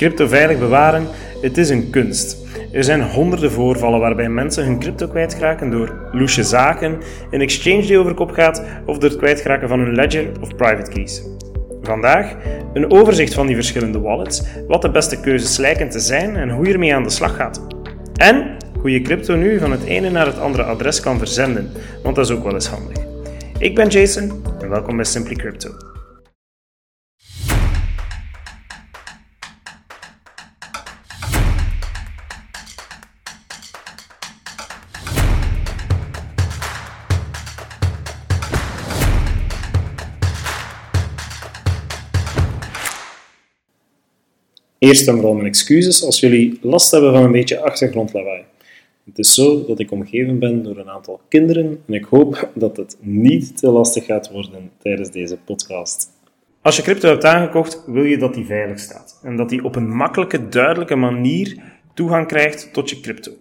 Crypto veilig bewaren, het is een kunst. Er zijn honderden voorvallen waarbij mensen hun crypto kwijtraken door loesje zaken, een exchange die over kop gaat of door het kwijtraken van hun ledger of private keys. Vandaag een overzicht van die verschillende wallets, wat de beste keuzes lijken te zijn en hoe je ermee aan de slag gaat. En hoe je crypto nu van het ene naar het andere adres kan verzenden, want dat is ook wel eens handig. Ik ben Jason en welkom bij Simply Crypto. Eerst en vooral mijn excuses als jullie last hebben van een beetje achtergrondlawaai. Het is zo dat ik omgeven ben door een aantal kinderen en ik hoop dat het niet te lastig gaat worden tijdens deze podcast. Als je crypto hebt aangekocht, wil je dat die veilig staat en dat die op een makkelijke, duidelijke manier toegang krijgt tot je crypto.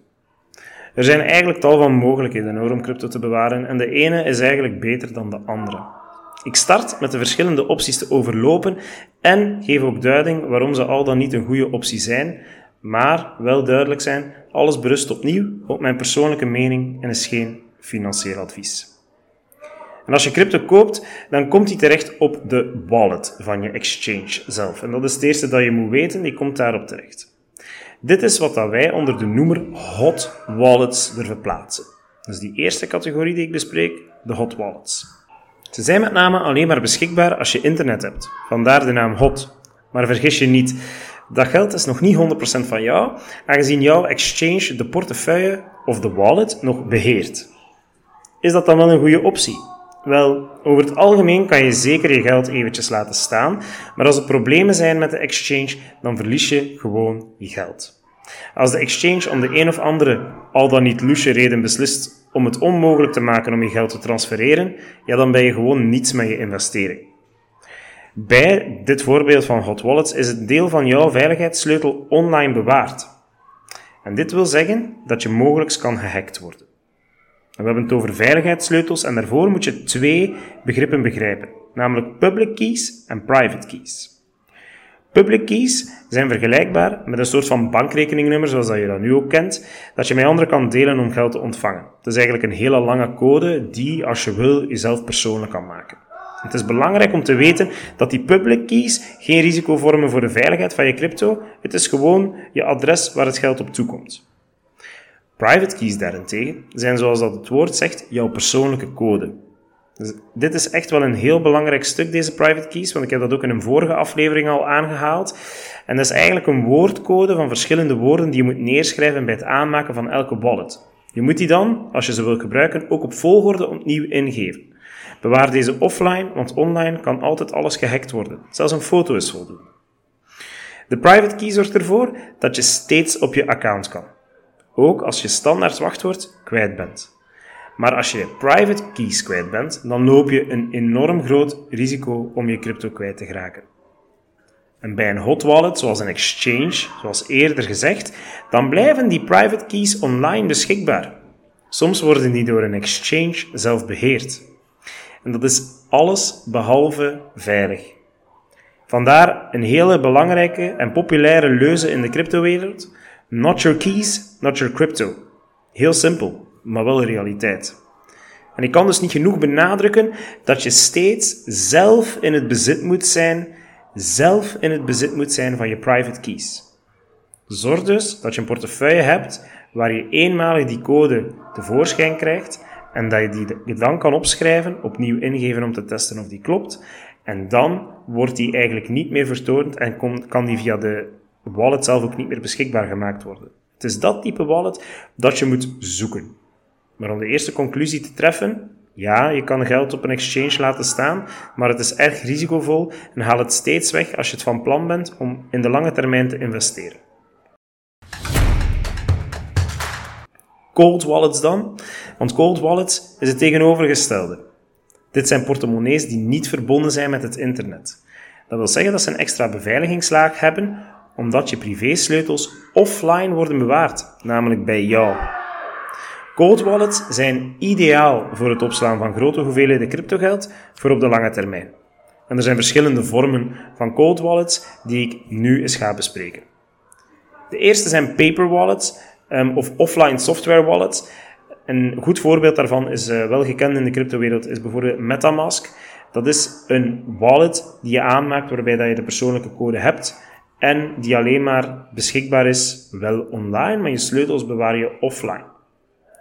Er zijn eigenlijk tal van mogelijkheden om crypto te bewaren en de ene is eigenlijk beter dan de andere. Ik start met de verschillende opties te overlopen en geef ook duiding waarom ze al dan niet een goede optie zijn, maar wel duidelijk zijn, alles berust opnieuw op mijn persoonlijke mening en is geen financieel advies. En als je crypto koopt, dan komt die terecht op de wallet van je exchange zelf. En dat is het eerste dat je moet weten, die komt daarop terecht. Dit is wat dat wij onder de noemer hot wallets durven plaatsen. Dus die eerste categorie die ik bespreek, de hot wallets. Ze zijn met name alleen maar beschikbaar als je internet hebt. Vandaar de naam hot. Maar vergis je niet, dat geld is nog niet 100% van jou, aangezien jouw exchange de portefeuille of de wallet nog beheert. Is dat dan wel een goede optie? Wel, over het algemeen kan je zeker je geld eventjes laten staan, maar als er problemen zijn met de exchange, dan verlies je gewoon je geld. Als de exchange om de een of andere, al dan niet loesje reden beslist om het onmogelijk te maken om je geld te transfereren, ja, dan ben je gewoon niets met je investering. Bij dit voorbeeld van hot wallets is het deel van jouw veiligheidssleutel online bewaard. En dit wil zeggen dat je mogelijk kan gehackt worden. we hebben het over veiligheidssleutels en daarvoor moet je twee begrippen begrijpen, namelijk public keys en private keys. Public keys zijn vergelijkbaar met een soort van bankrekeningnummer, zoals dat je dat nu ook kent, dat je met anderen kan delen om geld te ontvangen. Het is eigenlijk een hele lange code die, als je wil, jezelf persoonlijk kan maken. Het is belangrijk om te weten dat die public keys geen risico vormen voor de veiligheid van je crypto. Het is gewoon je adres waar het geld op toekomt. Private keys daarentegen zijn, zoals dat het woord zegt, jouw persoonlijke code. Dus dit is echt wel een heel belangrijk stuk, deze private keys, want ik heb dat ook in een vorige aflevering al aangehaald. En dat is eigenlijk een woordcode van verschillende woorden die je moet neerschrijven bij het aanmaken van elke wallet. Je moet die dan, als je ze wilt gebruiken, ook op volgorde opnieuw ingeven. Bewaar deze offline, want online kan altijd alles gehackt worden. Zelfs een foto is voldoende. De private key zorgt ervoor dat je steeds op je account kan. Ook als je standaard wachtwoord kwijt bent. Maar als je private keys kwijt bent, dan loop je een enorm groot risico om je crypto kwijt te geraken. En bij een hot wallet, zoals een exchange, zoals eerder gezegd, dan blijven die private keys online beschikbaar. Soms worden die door een exchange zelf beheerd. En dat is alles behalve veilig. Vandaar een hele belangrijke en populaire leuze in de cryptowereld: Not your keys, not your crypto. Heel simpel maar wel realiteit. En ik kan dus niet genoeg benadrukken dat je steeds zelf in het bezit moet zijn, zelf in het bezit moet zijn van je private keys. Zorg dus dat je een portefeuille hebt waar je eenmalig die code tevoorschijn krijgt en dat je die dan kan opschrijven, opnieuw ingeven om te testen of die klopt. En dan wordt die eigenlijk niet meer vertoond en kan die via de wallet zelf ook niet meer beschikbaar gemaakt worden. Het is dat type wallet dat je moet zoeken. Maar om de eerste conclusie te treffen, ja, je kan geld op een exchange laten staan, maar het is erg risicovol en haal het steeds weg als je het van plan bent om in de lange termijn te investeren. Cold wallets dan? Want cold wallets is het tegenovergestelde. Dit zijn portemonnees die niet verbonden zijn met het internet. Dat wil zeggen dat ze een extra beveiligingslaag hebben, omdat je privésleutels offline worden bewaard, namelijk bij jou. Cold wallets zijn ideaal voor het opslaan van grote hoeveelheden cryptogeld voor op de lange termijn. En er zijn verschillende vormen van cold wallets die ik nu eens ga bespreken. De eerste zijn paper wallets um, of offline software wallets. Een goed voorbeeld daarvan is uh, wel gekend in de cryptowereld, is bijvoorbeeld Metamask. Dat is een wallet die je aanmaakt waarbij dat je de persoonlijke code hebt en die alleen maar beschikbaar is, wel online, maar je sleutels bewaar je offline.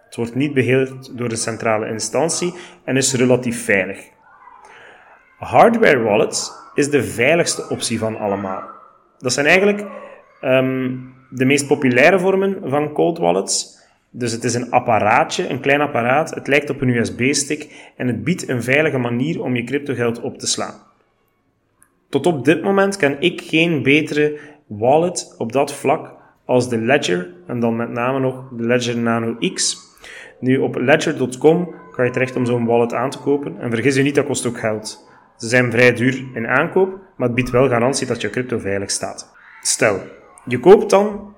Het wordt niet beheerd door de centrale instantie en is relatief veilig. Hardware wallets is de veiligste optie van allemaal. Dat zijn eigenlijk um, de meest populaire vormen van cold wallets. Dus het is een apparaatje, een klein apparaat. Het lijkt op een USB-stick en het biedt een veilige manier om je cryptogeld op te slaan. Tot op dit moment ken ik geen betere wallet op dat vlak als de Ledger en dan met name nog de Ledger Nano X. Nu op ledger.com kan je terecht om zo'n wallet aan te kopen en vergis je niet, dat kost ook geld. Ze zijn vrij duur in aankoop, maar het biedt wel garantie dat je crypto veilig staat. Stel, je koopt dan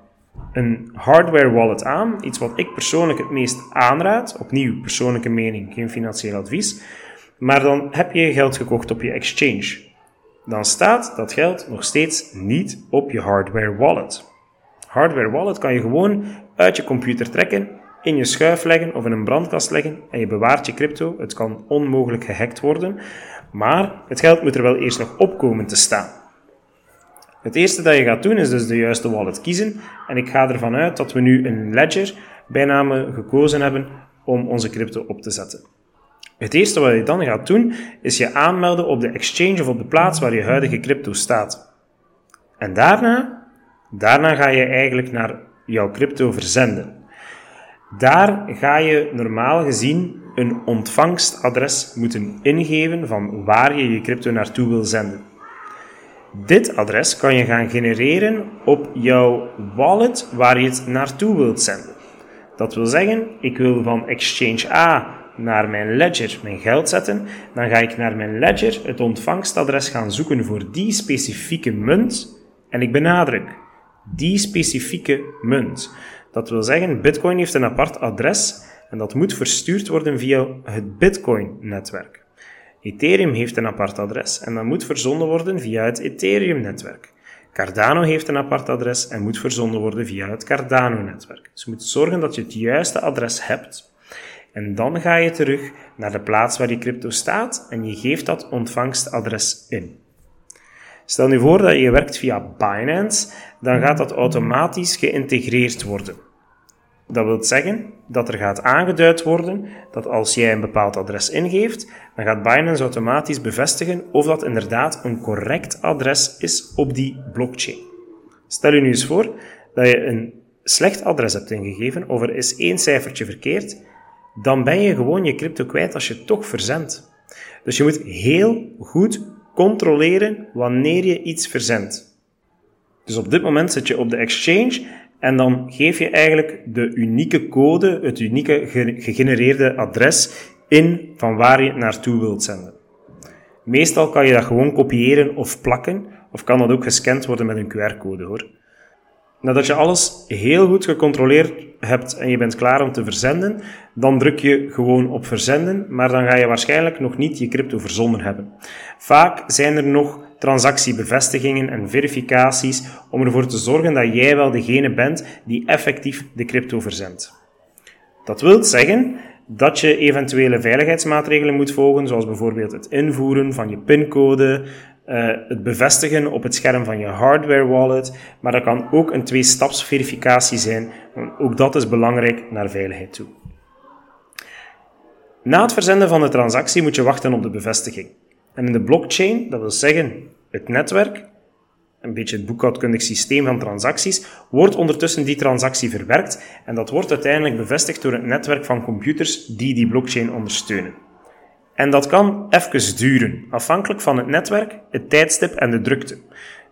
een hardware wallet aan, iets wat ik persoonlijk het meest aanraad, opnieuw persoonlijke mening, geen financieel advies, maar dan heb je geld gekocht op je exchange. Dan staat dat geld nog steeds niet op je hardware wallet. Hardware wallet kan je gewoon uit je computer trekken, in je schuif leggen of in een brandkast leggen en je bewaart je crypto. Het kan onmogelijk gehackt worden, maar het geld moet er wel eerst nog op komen te staan. Het eerste dat je gaat doen is dus de juiste wallet kiezen. En ik ga ervan uit dat we nu een ledger bijname gekozen hebben om onze crypto op te zetten. Het eerste wat je dan gaat doen is je aanmelden op de exchange of op de plaats waar je huidige crypto staat. En daarna, daarna ga je eigenlijk naar jouw crypto verzenden. Daar ga je normaal gezien een ontvangstadres moeten ingeven van waar je je crypto naartoe wil zenden. Dit adres kan je gaan genereren op jouw wallet waar je het naartoe wilt zenden. Dat wil zeggen, ik wil van Exchange A naar mijn ledger mijn geld zetten, dan ga ik naar mijn ledger het ontvangstadres gaan zoeken voor die specifieke munt en ik benadruk die specifieke munt. Dat wil zeggen, Bitcoin heeft een apart adres en dat moet verstuurd worden via het Bitcoin-netwerk. Ethereum heeft een apart adres en dat moet verzonden worden via het Ethereum-netwerk. Cardano heeft een apart adres en moet verzonden worden via het Cardano-netwerk. Dus je moet zorgen dat je het juiste adres hebt. En dan ga je terug naar de plaats waar je crypto staat en je geeft dat ontvangstadres in. Stel nu voor dat je werkt via Binance, dan gaat dat automatisch geïntegreerd worden. Dat wil zeggen dat er gaat aangeduid worden dat als jij een bepaald adres ingeeft, dan gaat Binance automatisch bevestigen of dat inderdaad een correct adres is op die blockchain. Stel je nu eens voor dat je een slecht adres hebt ingegeven of er is één cijfertje verkeerd, dan ben je gewoon je crypto kwijt als je toch verzendt. Dus je moet heel goed controleren wanneer je iets verzendt. Dus op dit moment zit je op de exchange en dan geef je eigenlijk de unieke code, het unieke gegenereerde adres in van waar je het naartoe wilt zenden. Meestal kan je dat gewoon kopiëren of plakken, of kan dat ook gescand worden met een QR-code hoor. Nadat je alles heel goed gecontroleerd hebt en je bent klaar om te verzenden, dan druk je gewoon op verzenden, maar dan ga je waarschijnlijk nog niet je crypto verzonden hebben. Vaak zijn er nog transactiebevestigingen en verificaties om ervoor te zorgen dat jij wel degene bent die effectief de crypto verzendt. Dat wil zeggen dat je eventuele veiligheidsmaatregelen moet volgen, zoals bijvoorbeeld het invoeren van je pincode, uh, het bevestigen op het scherm van je hardware wallet, maar dat kan ook een twee-staps-verificatie zijn. Ook dat is belangrijk naar veiligheid toe. Na het verzenden van de transactie moet je wachten op de bevestiging. En in de blockchain, dat wil zeggen het netwerk, een beetje het boekhoudkundig systeem van transacties, wordt ondertussen die transactie verwerkt en dat wordt uiteindelijk bevestigd door het netwerk van computers die die blockchain ondersteunen. En dat kan even duren, afhankelijk van het netwerk, het tijdstip en de drukte.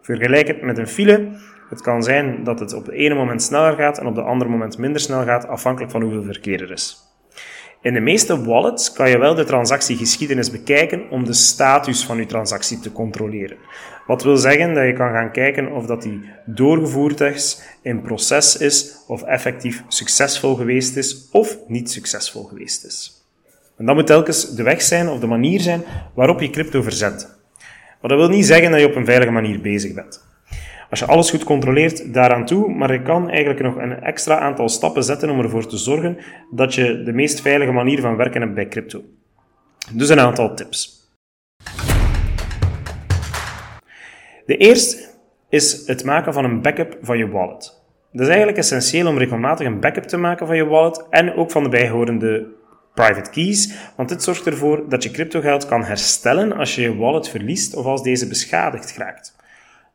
Vergelijk het met een file. Het kan zijn dat het op het ene moment sneller gaat en op het andere moment minder snel gaat, afhankelijk van hoeveel verkeer er is. In de meeste wallets kan je wel de transactiegeschiedenis bekijken om de status van je transactie te controleren. Wat wil zeggen dat je kan gaan kijken of dat die doorgevoerd is, in proces is, of effectief succesvol geweest is of niet succesvol geweest is. En dat moet telkens de weg zijn of de manier zijn waarop je crypto verzet. Maar dat wil niet zeggen dat je op een veilige manier bezig bent. Als je alles goed controleert, daaraan toe, maar je kan eigenlijk nog een extra aantal stappen zetten om ervoor te zorgen dat je de meest veilige manier van werken hebt bij crypto. Dus een aantal tips. De eerste is het maken van een backup van je wallet. Dat is eigenlijk essentieel om regelmatig een backup te maken van je wallet en ook van de bijhorende private keys, want dit zorgt ervoor dat je cryptogeld kan herstellen als je je wallet verliest of als deze beschadigd raakt.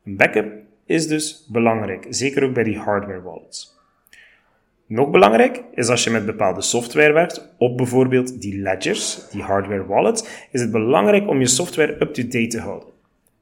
Een backup is dus belangrijk, zeker ook bij die hardware wallets. Nog belangrijk is als je met bepaalde software werkt, op bijvoorbeeld die ledgers, die hardware wallets, is het belangrijk om je software up-to-date te houden.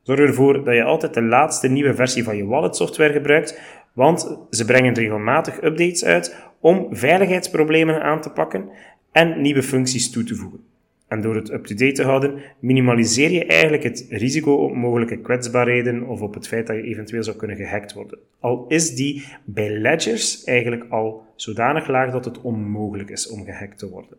Zorg ervoor dat je altijd de laatste nieuwe versie van je wallet software gebruikt, want ze brengen regelmatig updates uit om veiligheidsproblemen aan te pakken en nieuwe functies toe te voegen. En door het up-to-date te houden, minimaliseer je eigenlijk het risico op mogelijke kwetsbaarheden of op het feit dat je eventueel zou kunnen gehackt worden. Al is die bij ledgers eigenlijk al zodanig laag dat het onmogelijk is om gehackt te worden.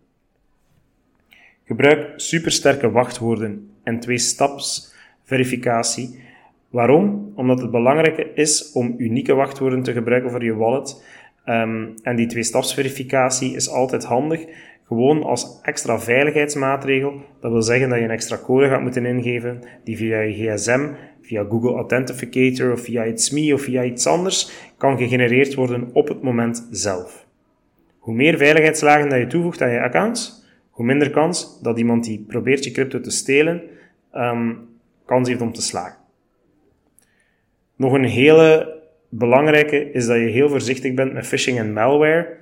Gebruik supersterke wachtwoorden en twee-staps verificatie. Waarom? Omdat het belangrijk is om unieke wachtwoorden te gebruiken voor je wallet. Um, en die twee-stapsverificatie is altijd handig, gewoon als extra veiligheidsmaatregel. Dat wil zeggen dat je een extra code gaat moeten ingeven die via je gsm, via Google Authenticator of via iets SME of via iets anders kan gegenereerd worden op het moment zelf. Hoe meer veiligheidslagen dat je toevoegt aan je accounts, hoe minder kans dat iemand die probeert je crypto te stelen, um, kans heeft om te slagen. Nog een hele belangrijke is dat je heel voorzichtig bent met phishing en malware.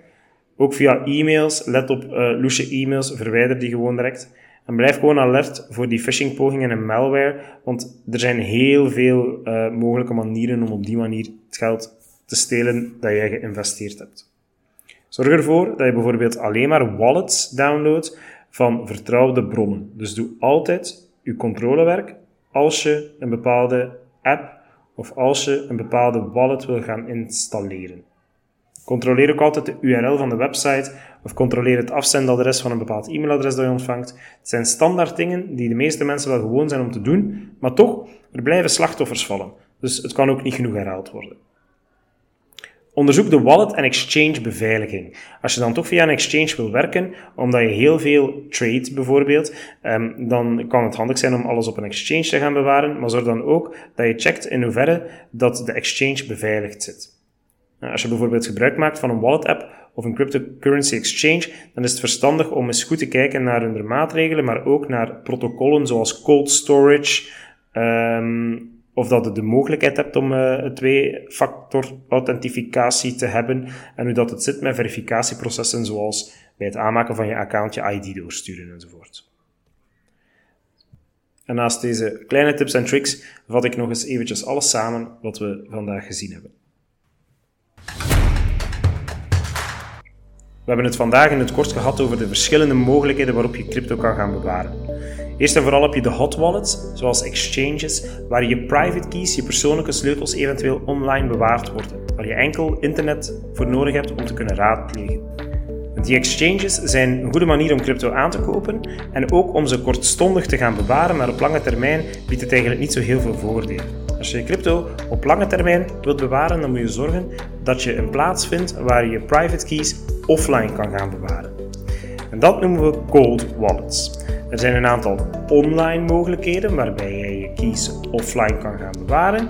Ook via e-mails, let op uh, loesje e-mails, verwijder die gewoon direct. En blijf gewoon alert voor die phishing-pogingen en malware, want er zijn heel veel uh, mogelijke manieren om op die manier het geld te stelen dat jij geïnvesteerd hebt. Zorg ervoor dat je bijvoorbeeld alleen maar wallets downloadt van vertrouwde bronnen. Dus doe altijd je controlewerk als je een bepaalde app of als je een bepaalde wallet wil gaan installeren. Controleer ook altijd de URL van de website of controleer het afzendadres van een bepaald e-mailadres dat je ontvangt. Het zijn standaard dingen die de meeste mensen wel gewoon zijn om te doen, maar toch, er blijven slachtoffers vallen. Dus het kan ook niet genoeg herhaald worden. Onderzoek de wallet en exchange beveiliging. Als je dan toch via een exchange wil werken, omdat je heel veel trade bijvoorbeeld, um, dan kan het handig zijn om alles op een exchange te gaan bewaren, maar zorg dan ook dat je checkt in hoeverre dat de exchange beveiligd zit. Nou, als je bijvoorbeeld gebruik maakt van een wallet app of een cryptocurrency exchange, dan is het verstandig om eens goed te kijken naar hun maatregelen, maar ook naar protocollen zoals cold storage, um, of dat je de mogelijkheid hebt om uh, twee-factor authentificatie te hebben en hoe dat het zit met verificatieprocessen zoals bij het aanmaken van je account je ID doorsturen enzovoort. En naast deze kleine tips en tricks vat ik nog eens eventjes alles samen wat we vandaag gezien hebben. We hebben het vandaag in het kort gehad over de verschillende mogelijkheden waarop je crypto kan gaan bewaren. Eerst en vooral heb je de hot wallets, zoals exchanges, waar je private keys, je persoonlijke sleutels eventueel online bewaard worden, waar je enkel internet voor nodig hebt om te kunnen raadplegen. Die exchanges zijn een goede manier om crypto aan te kopen en ook om ze kortstondig te gaan bewaren, maar op lange termijn biedt het eigenlijk niet zo heel veel voordelen. Als je crypto op lange termijn wilt bewaren, dan moet je zorgen dat je een plaats vindt waar je je private keys offline kan gaan bewaren. En dat noemen we cold wallets. Er zijn een aantal online mogelijkheden waarbij je je keys offline kan gaan bewaren,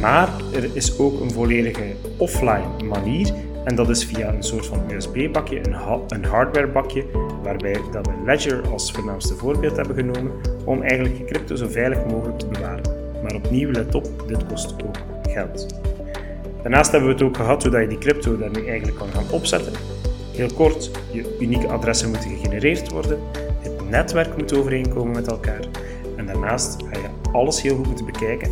maar er is ook een volledige offline manier en dat is via een soort van USB-bakje, een, hardware-bakje, waarbij dat Ledger als voornaamste voorbeeld hebben genomen om eigenlijk je crypto zo veilig mogelijk te bewaren. Maar opnieuw, let op, dit kost ook geld. Daarnaast hebben we het ook gehad hoe je die crypto daar nu eigenlijk kan gaan opzetten. Heel kort, je unieke adressen moeten gegenereerd worden netwerk moet overeenkomen met elkaar. En daarnaast ga je alles heel goed moeten bekijken.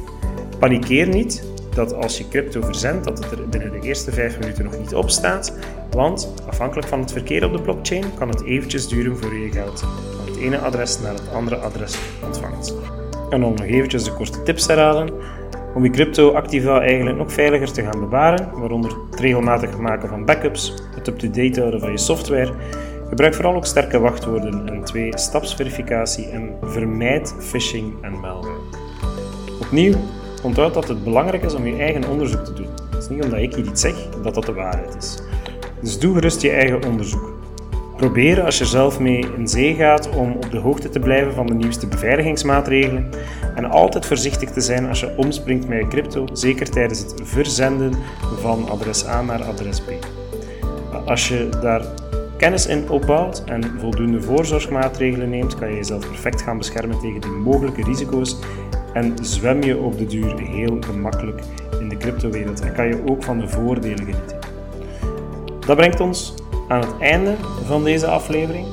Panikeer niet dat als je crypto verzendt, dat het er binnen de eerste vijf minuten nog niet op staat. Want afhankelijk van het verkeer op de blockchain kan het eventjes duren voor je geld van het ene adres naar het andere adres ontvangt. En om nog eventjes de korte tips herhalen, om je crypto-activa eigenlijk nog veiliger te gaan bewaren, waaronder het regelmatig maken van backups, het up-to-date houden van je software, Gebruik vooral ook sterke wachtwoorden en twee-stapsverificatie en vermijd phishing en malware. Opnieuw, onthoud dat het belangrijk is om je eigen onderzoek te doen. Het is niet omdat ik hier iets zeg dat dat de waarheid is. Dus doe gerust je eigen onderzoek. Probeer als je zelf mee in zee gaat om op de hoogte te blijven van de nieuwste beveiligingsmaatregelen en altijd voorzichtig te zijn als je omspringt met je crypto, zeker tijdens het verzenden van adres A naar adres B. Als je daar kennis in opbouwt en voldoende voorzorgsmaatregelen neemt, kan je jezelf perfect gaan beschermen tegen die mogelijke risico's en zwem je op de duur heel gemakkelijk in de cryptowereld en kan je ook van de voordelen genieten. Dat brengt ons aan het einde van deze aflevering.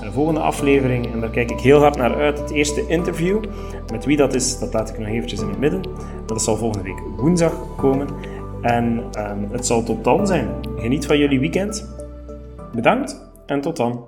De volgende aflevering, en daar kijk ik heel hard naar uit, het eerste interview. Met wie dat is, dat laat ik nog eventjes in het midden. Dat zal volgende week woensdag komen. En um, het zal tot dan zijn. Geniet van jullie weekend. Bedankt en tot dan.